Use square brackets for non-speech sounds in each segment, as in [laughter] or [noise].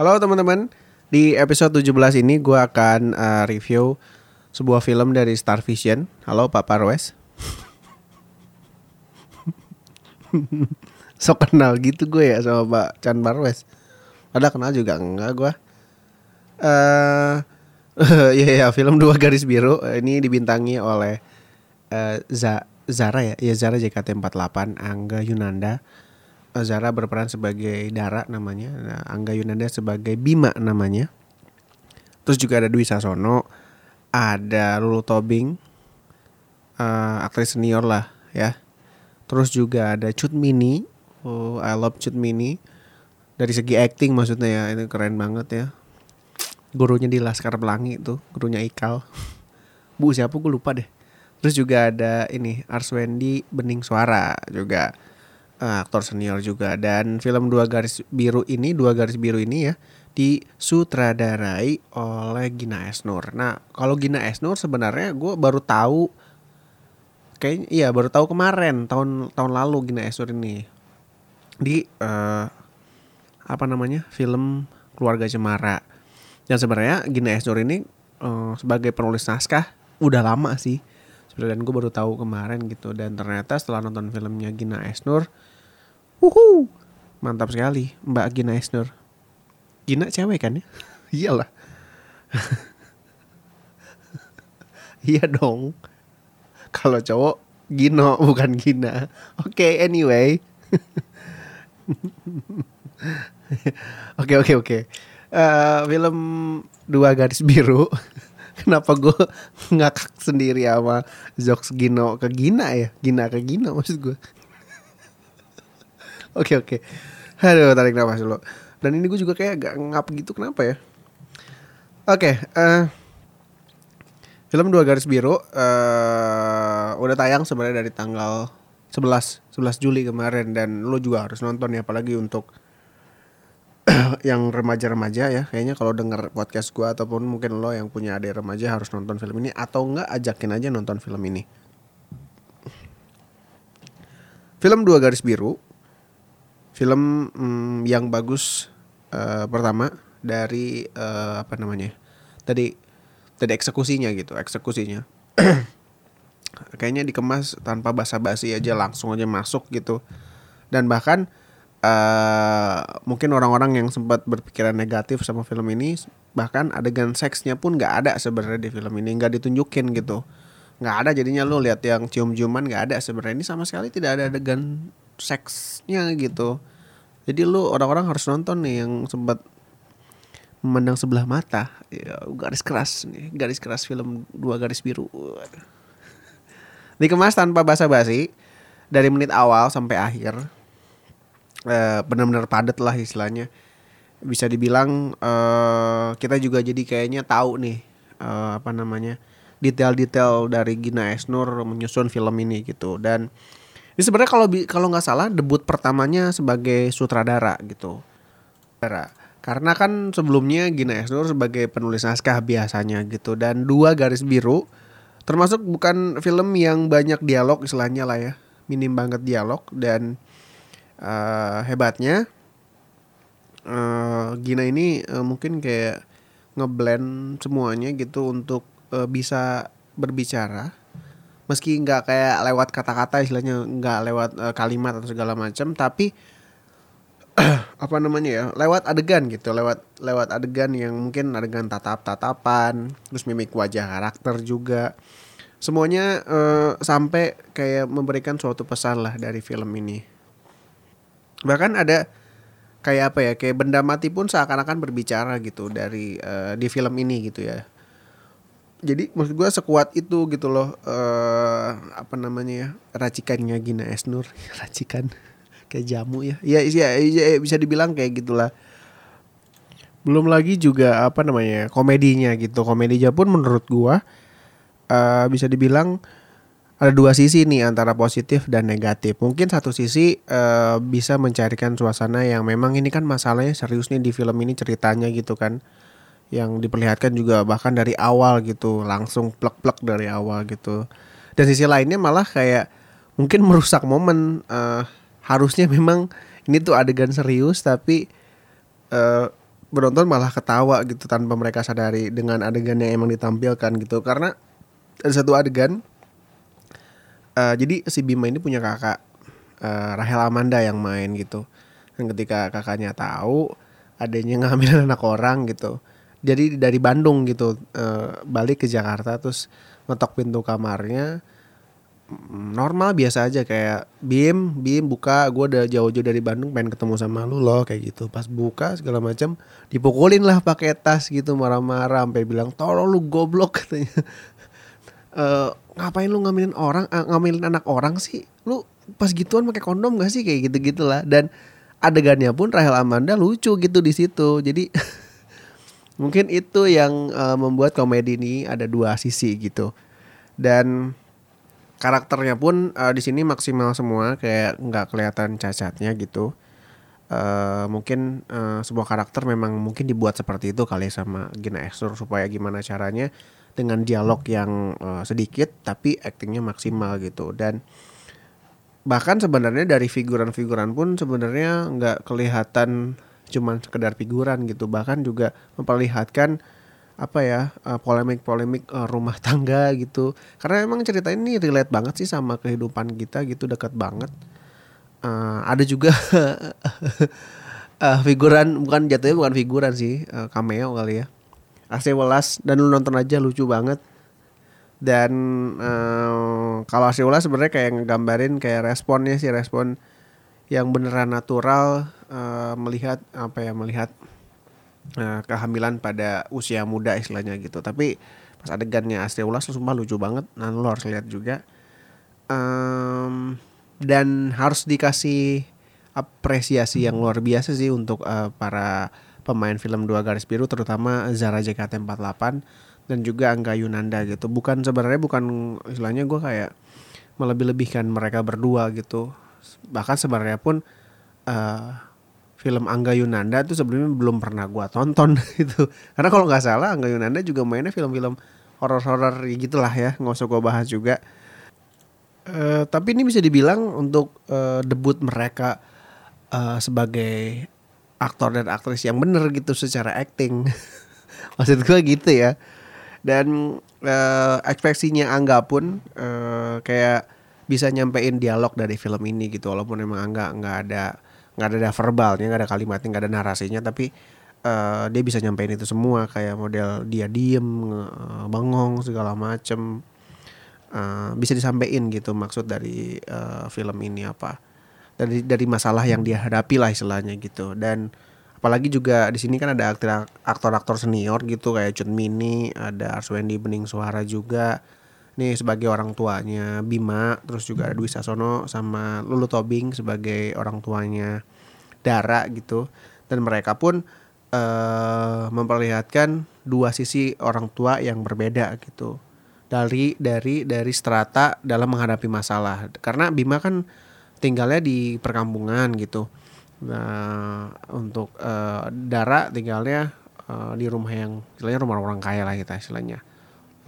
Halo teman-teman, di episode 17 ini gue akan uh, review sebuah film dari Star Vision. Halo Pak Parwes. [laughs] so kenal gitu gue ya sama Pak Chan Parwes. Ada kenal juga enggak gue. Eh [laughs] ya ya film dua garis biru ini dibintangi oleh uh, Za Zara ya, ya Zara JKT48, Angga Yunanda. Zara berperan sebagai Dara namanya, nah, Angga Yunanda sebagai Bima namanya. Terus juga ada Dwi Sasono, ada Lulu Tobing, uh, aktris senior lah ya. Terus juga ada Cut Mini, oh I love Cut Mini. Dari segi acting maksudnya ya, ini keren banget ya. Gurunya di Laskar Pelangi tuh, gurunya Ikal. [laughs] Bu siapa gue lupa deh. Terus juga ada ini Arswendi Bening Suara juga uh, aktor senior juga dan film dua garis biru ini dua garis biru ini ya disutradarai oleh Gina Esnur. Nah kalau Gina Esnur sebenarnya gue baru tahu kayaknya iya baru tahu kemarin tahun tahun lalu Gina Esnur ini di uh, apa namanya film Keluarga Cemara. Dan sebenarnya Gina Esnur ini uh, sebagai penulis naskah udah lama sih dan gue baru tahu kemarin gitu dan ternyata setelah nonton filmnya Gina Esnur wuhu. Mantap sekali Mbak Gina Esnur. Gina cewek kan ya? [laughs] Iyalah. [laughs] Iya dong. Kalau cowok Gino bukan Gina. Oke okay, anyway. [laughs] Oke oke oke. Eh, film dua garis biru. Kenapa gue ngakak sendiri sama Zox Gino ke Gina ya? Gina ke Gino maksud gue oke oke. Aduh tarik nafas dulu. Dan ini gue juga kayak gak ngap gitu kenapa ya? Oke uh, film dua garis biru uh, udah tayang sebenarnya dari tanggal 11 11 Juli kemarin. Dan lo juga harus nonton ya apalagi untuk [clears throat] yang remaja-remaja ya. Kayaknya kalau denger podcast gue ataupun mungkin lo yang punya adik remaja harus nonton film ini. Atau enggak ajakin aja nonton film ini. Film dua garis biru film hmm, yang bagus uh, pertama dari uh, apa namanya tadi tadi eksekusinya gitu eksekusinya. [clears throat] Kayaknya dikemas tanpa basa-basi aja langsung aja masuk gitu. Dan bahkan uh, mungkin orang-orang yang sempat berpikiran negatif sama film ini bahkan adegan seksnya pun nggak ada sebenarnya di film ini nggak ditunjukin gitu. Nggak ada jadinya lo lihat yang cium-ciuman nggak ada sebenarnya. Ini sama sekali tidak ada adegan seksnya gitu jadi lo orang-orang harus nonton nih yang sempat memandang sebelah mata. Ya, garis keras nih garis keras film dua garis biru. [laughs] Dikemas tanpa basa-basi dari menit awal sampai akhir. Uh, benar-benar padat lah istilahnya. Bisa dibilang uh, kita juga jadi kayaknya tahu nih uh, apa namanya detail-detail dari Gina Esnur menyusun film ini gitu. Dan ini sebenarnya kalau kalau nggak salah debut pertamanya sebagai sutradara gitu. Karena kan sebelumnya Gina Esnur sebagai penulis naskah biasanya gitu. Dan dua garis biru termasuk bukan film yang banyak dialog istilahnya lah ya. Minim banget dialog dan uh, hebatnya uh, Gina ini uh, mungkin kayak ngeblend semuanya gitu untuk uh, bisa berbicara meski nggak kayak lewat kata-kata istilahnya nggak lewat uh, kalimat atau segala macam tapi [clears throat] apa namanya ya lewat adegan gitu lewat lewat adegan yang mungkin adegan tatap tatapan terus mimik wajah karakter juga. Semuanya uh, sampai kayak memberikan suatu pesan lah dari film ini. Bahkan ada kayak apa ya kayak benda mati pun seakan-akan berbicara gitu dari uh, di film ini gitu ya jadi maksud gue sekuat itu gitu loh uh, apa namanya ya racikannya Gina Esnur [laughs] racikan. Kayak jamu ya. Ya, ya, ya bisa dibilang kayak gitulah. Belum lagi juga apa namanya komedinya gitu. Komedinya pun menurut gue uh, bisa dibilang ada dua sisi nih antara positif dan negatif. Mungkin satu sisi uh, bisa mencarikan suasana yang memang ini kan masalahnya serius nih di film ini ceritanya gitu kan. Yang diperlihatkan juga bahkan dari awal gitu, langsung plek-plek dari awal gitu. Dan sisi lainnya malah kayak mungkin merusak momen uh, harusnya memang ini tuh adegan serius tapi uh, penonton malah ketawa gitu tanpa mereka sadari dengan adegan yang emang ditampilkan gitu karena ada satu adegan uh, jadi si Bima ini punya kakak uh, Rahel Amanda yang main gitu dan ketika kakaknya tahu adanya ngambil [laughs] anak orang gitu jadi dari Bandung gitu uh, balik ke Jakarta terus ngetok pintu kamarnya normal biasa aja. Kayak Bim Bim buka gue udah jauh-jauh dari Bandung pengen ketemu sama lu loh kayak gitu. Pas buka segala macam dipukulin lah pakai tas gitu marah-marah sampai bilang tolong lu goblok [laughs] katanya. E, ngapain lu ngambilin orang uh, ngambilin anak orang sih? Lu pas gituan pakai kondom gak sih? Kayak gitu gitulah dan adegannya pun Rahel Amanda lucu gitu di situ. Jadi [laughs] mungkin itu yang uh, membuat komedi ini ada dua sisi gitu. Dan karakternya pun uh, di sini maksimal semua kayak nggak kelihatan cacatnya gitu. Uh, mungkin uh, sebuah karakter memang mungkin dibuat seperti itu kali sama Gina Exur supaya gimana caranya dengan dialog yang uh, sedikit tapi aktingnya maksimal gitu. Dan bahkan sebenarnya dari figuran-figuran pun sebenarnya nggak kelihatan cuman sekedar figuran gitu. Bahkan juga memperlihatkan apa ya uh, polemik-polemik uh, rumah [laughs] tangga gitu. Karena emang cerita ini relate banget sih sama kehidupan kita gitu dekat banget. Uh, ada juga uh, [laughs] figuran bukan jatuhnya bukan figuran sih uh, cameo kali ya. AC Welas dan lu nonton aja lucu banget. Dan uh, kalau AC Welas sebenarnya kayak ngegambarin kayak responnya sih respon yang beneran natural uh, melihat apa ya melihat uh, kehamilan pada usia muda istilahnya gitu. Tapi pas adegannya Astri Ulas sumpah lucu banget. Nah lo harus lihat juga. Um, dan harus dikasih apresiasi yang luar biasa sih untuk uh, para pemain film dua garis biru terutama Zara JKT48 dan juga Angga Yunanda gitu. Bukan sebenarnya bukan istilahnya gue kayak melebih-lebihkan mereka berdua gitu. Bahkan sebenarnya pun uh, film Angga Yunanda itu sebelumnya belum pernah gua tonton [laughs] itu. Karena kalau nggak salah Angga Yunanda juga mainnya film-film horor-horor gitulah ya nggak usah gua bahas juga. Uh, tapi ini bisa dibilang untuk uh, debut mereka uh, sebagai aktor dan aktris yang bener gitu secara acting. [laughs] Maksud gua gitu ya. Dan uh, ekspresinya Angga pun uh, kayak bisa nyampein dialog dari film ini gitu walaupun emang Angga nggak ada nggak ada verbalnya nggak ada kalimatnya nggak ada narasinya tapi uh, dia bisa nyampein itu semua kayak model dia diem bengong segala macem. Uh, bisa disampaikan gitu maksud dari uh, film ini apa. Dari dari masalah yang dia hadapi lah istilahnya gitu. Dan apalagi juga di sini kan ada aktor-aktor senior gitu kayak Chun Mini ada Arswendi Bening Suara juga nih sebagai orang tuanya Bima terus juga ada Dwi Sasono sama Lulu Tobing sebagai orang tuanya Dara gitu. Dan mereka pun uh, memperlihatkan dua sisi orang tua yang berbeda gitu. Dari dari dari strata dalam menghadapi masalah. Karena Bima kan tinggalnya di perkampungan gitu. Nah untuk uh, Dara tinggalnya uh, di rumah yang istilahnya rumah orang kaya lah kita istilahnya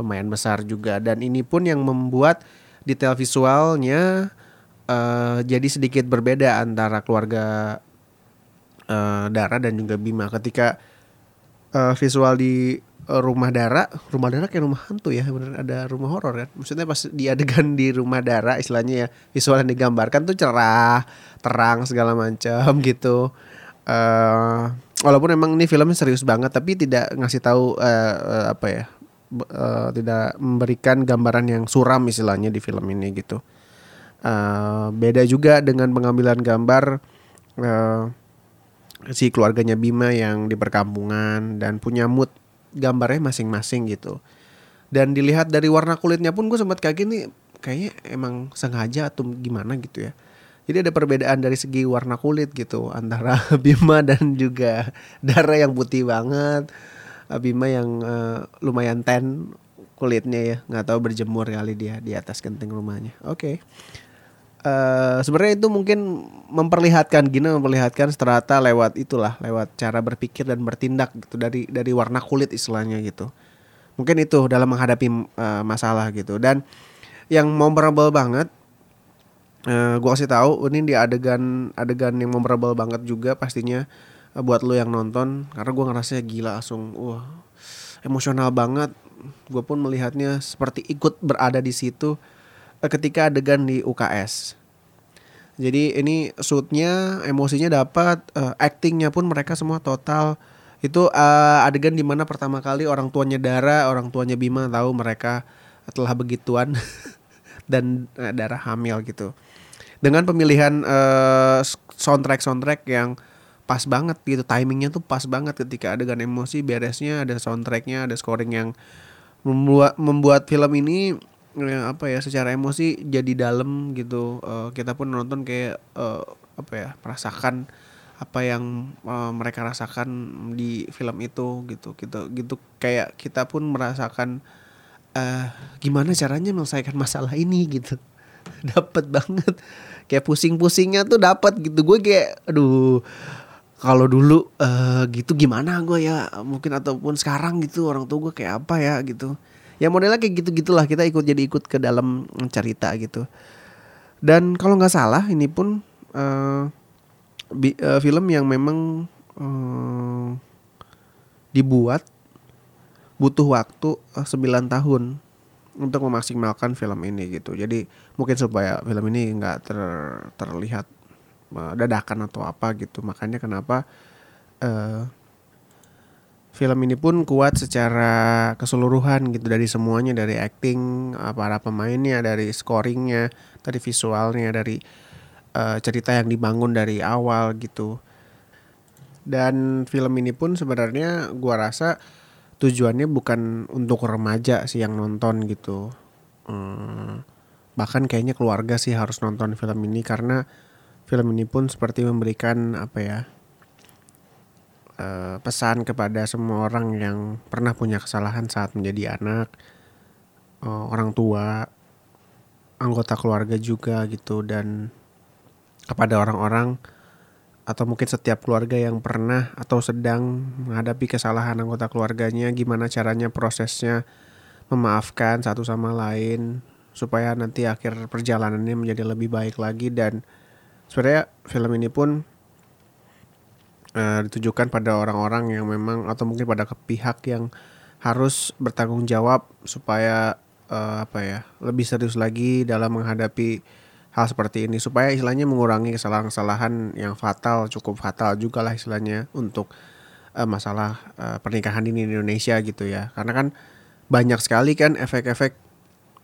lumayan besar juga dan ini pun yang membuat detail visualnya uh, jadi sedikit berbeda antara keluarga uh, Dara dan juga Bima ketika uh, visual di rumah Dara, rumah Dara kayak rumah hantu ya, bener ada rumah horor kan. Maksudnya pas di adegan di rumah Dara istilahnya ya, visual yang digambarkan tuh cerah, terang segala macam [laughs] gitu. Uh, walaupun emang ini filmnya serius banget tapi tidak ngasih tahu uh, uh, apa ya uh, tidak memberikan gambaran yang suram istilahnya di film ini gitu. Uh, beda juga dengan pengambilan gambar uh, si keluarganya Bima yang di perkampungan dan punya mood gambarnya masing-masing gitu. Dan dilihat dari warna kulitnya pun gue sempat kayak gini kayaknya emang sengaja atau gimana gitu ya. Jadi ada perbedaan dari segi warna kulit gitu antara [laughs] Bima dan juga Dara yang putih banget Bima yang uh, lumayan ten kulitnya ya. Nggak tahu berjemur kali dia di atas genting rumahnya. Oke. Okay. uh, eh, sebenarnya itu mungkin memperlihatkan gini memperlihatkan strata lewat itulah lewat cara berpikir dan bertindak gitu dari dari warna kulit istilahnya gitu. Mungkin itu dalam menghadapi uh, masalah gitu. Dan yang memorable banget uh, gua kasih tahu ini di adegan adegan yang memorable banget juga pastinya buat lo yang nonton karena gue ngerasa gila langsung wah emosional banget. Gue pun melihatnya seperti ikut berada di situ uh, ketika adegan di UKS jadi ini shootnya emosinya dapat uh, actingnya pun mereka semua total. Itu uh, adegan di mana pertama kali orang tuanya Dara orang tuanya Bima tahu mereka telah begituan [laughs] dan uh, Dara hamil gitu. Dengan pemilihan uh, soundtrack soundtrack yang pas banget gitu timingnya tuh pas banget ketika adegan emosi beresnya ada soundtracknya ada scoring yang membuat membuat film ini ya, apa ya secara emosi jadi dalam gitu. Uh, kita pun nonton kayak uh, apa ya merasakan apa yang uh, mereka rasakan di film itu gitu. Gitu gitu kayak kita pun merasakan uh, gimana caranya menyelesaikan masalah ini gitu. [laughs] Dapat banget. Kayak pusing-pusingnya tuh dapat gitu. Gue kayak aduh kalau dulu uh, gitu gimana gue ya? Mungkin ataupun sekarang gitu orang tua gue kayak apa ya gitu. Ya modelnya kayak gitu gitulah kita ikut jadi ikut ke dalam cerita gitu. Dan kalau nggak salah ini pun uh, bi, uh, film yang memang uh, dibuat butuh waktu uh, 9 tahun untuk memaksimalkan film ini gitu. Jadi mungkin supaya film ini nggak ter, terlihat dadakan atau apa gitu. Makanya kenapa uh, film ini pun kuat secara keseluruhan gitu dari semuanya dari acting para pemainnya, dari scoringnya, dari visualnya, dari uh, cerita yang dibangun dari awal gitu. Dan film ini pun sebenarnya gua rasa tujuannya bukan untuk remaja sih yang nonton gitu. Hmm, bahkan kayaknya keluarga sih harus nonton film ini karena film ini pun seperti memberikan apa ya uh, pesan kepada semua orang yang pernah punya kesalahan saat menjadi anak, uh, orang tua, anggota keluarga juga gitu dan kepada orang-orang atau mungkin setiap keluarga yang pernah atau sedang menghadapi kesalahan anggota keluarganya gimana caranya prosesnya memaafkan satu sama lain supaya nanti akhir perjalanannya menjadi lebih baik lagi dan sebenarnya film ini pun uh, ditujukan pada orang-orang yang memang atau mungkin pada pihak yang harus bertanggung jawab supaya uh, apa ya lebih serius lagi dalam menghadapi hal seperti ini. Supaya istilahnya mengurangi kesalahan-kesalahan yang fatal cukup fatal juga lah istilahnya untuk uh, masalah uh, pernikahan ini di Indonesia gitu ya. Karena kan banyak sekali kan efek-efek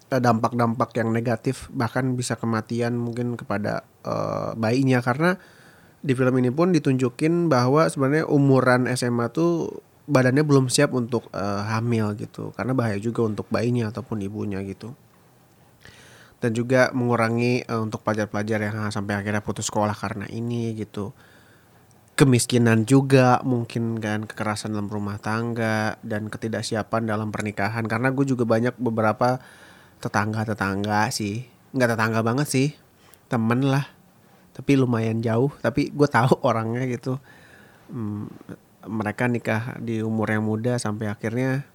dampak-dampak yang negatif bahkan bisa kematian mungkin kepada uh, bayinya. Karena di film ini pun ditunjukin bahwa sebenarnya umuran SMA tuh badannya belum siap untuk uh, hamil gitu. Karena bahaya juga untuk bayinya ataupun ibunya gitu. Dan juga mengurangi uh, untuk pelajar-pelajar yang sampai akhirnya putus sekolah karena ini gitu. Kemiskinan juga mungkin kan kekerasan dalam rumah tangga dan ketidaksiapan dalam pernikahan. Karena gue juga banyak beberapa tetangga-tetangga sih. Nggak tetangga banget sih temen lah. Tapi lumayan jauh. Tapi gue tahu [laughs] orangnya gitu. Hmm, mereka nikah di umur yang muda sampai akhirnya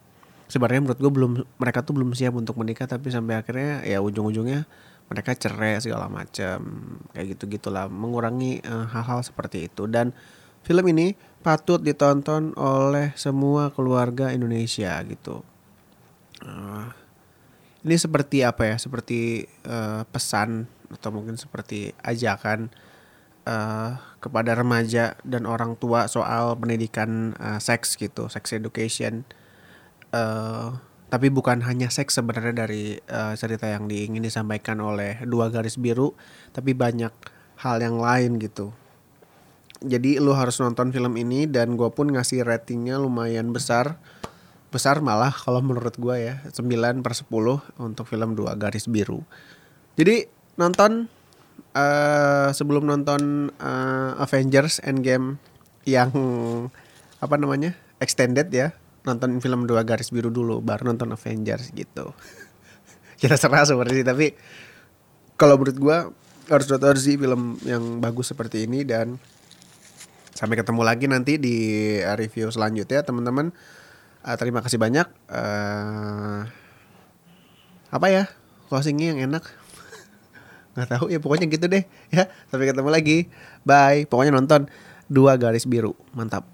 sebenarnya menurut gue belum mereka tuh belum siap untuk menikah tapi sampai akhirnya ya ujung-ujungnya mereka cerai segala macam kayak gitu gitulah mengurangi uh, hal-hal seperti itu. Dan film ini patut ditonton oleh semua keluarga Indonesia gitu. Uh, ini seperti apa ya? Seperti uh, pesan atau mungkin seperti ajakan uh, kepada remaja dan orang tua soal pendidikan uh, seks gitu sex education. Uh, tapi bukan hanya seks sebenarnya dari uh, cerita yang diingin disampaikan oleh dua garis biru tapi banyak hal yang lain gitu. Jadi lu harus nonton film ini dan gue pun ngasih ratingnya lumayan besar besar malah kalau menurut gue ya 9 per 10 untuk film dua garis biru. Jadi nonton uh, sebelum nonton uh, Avengers Endgame yang apa namanya extended ya nonton film dua garis biru dulu baru nonton Avengers gitu. [laughs] Kita serah seperti itu tapi kalau menurut gue harus nonton sih film yang bagus seperti ini dan sampai ketemu lagi nanti di review selanjutnya teman-teman uh, terima kasih banyak. Uh, apa ya? Closingnya yang enak. [laughs] Nggak tahu ya pokoknya gitu deh ya. Sampai ketemu lagi. Bye. Pokoknya nonton. Dua garis biru. Mantap.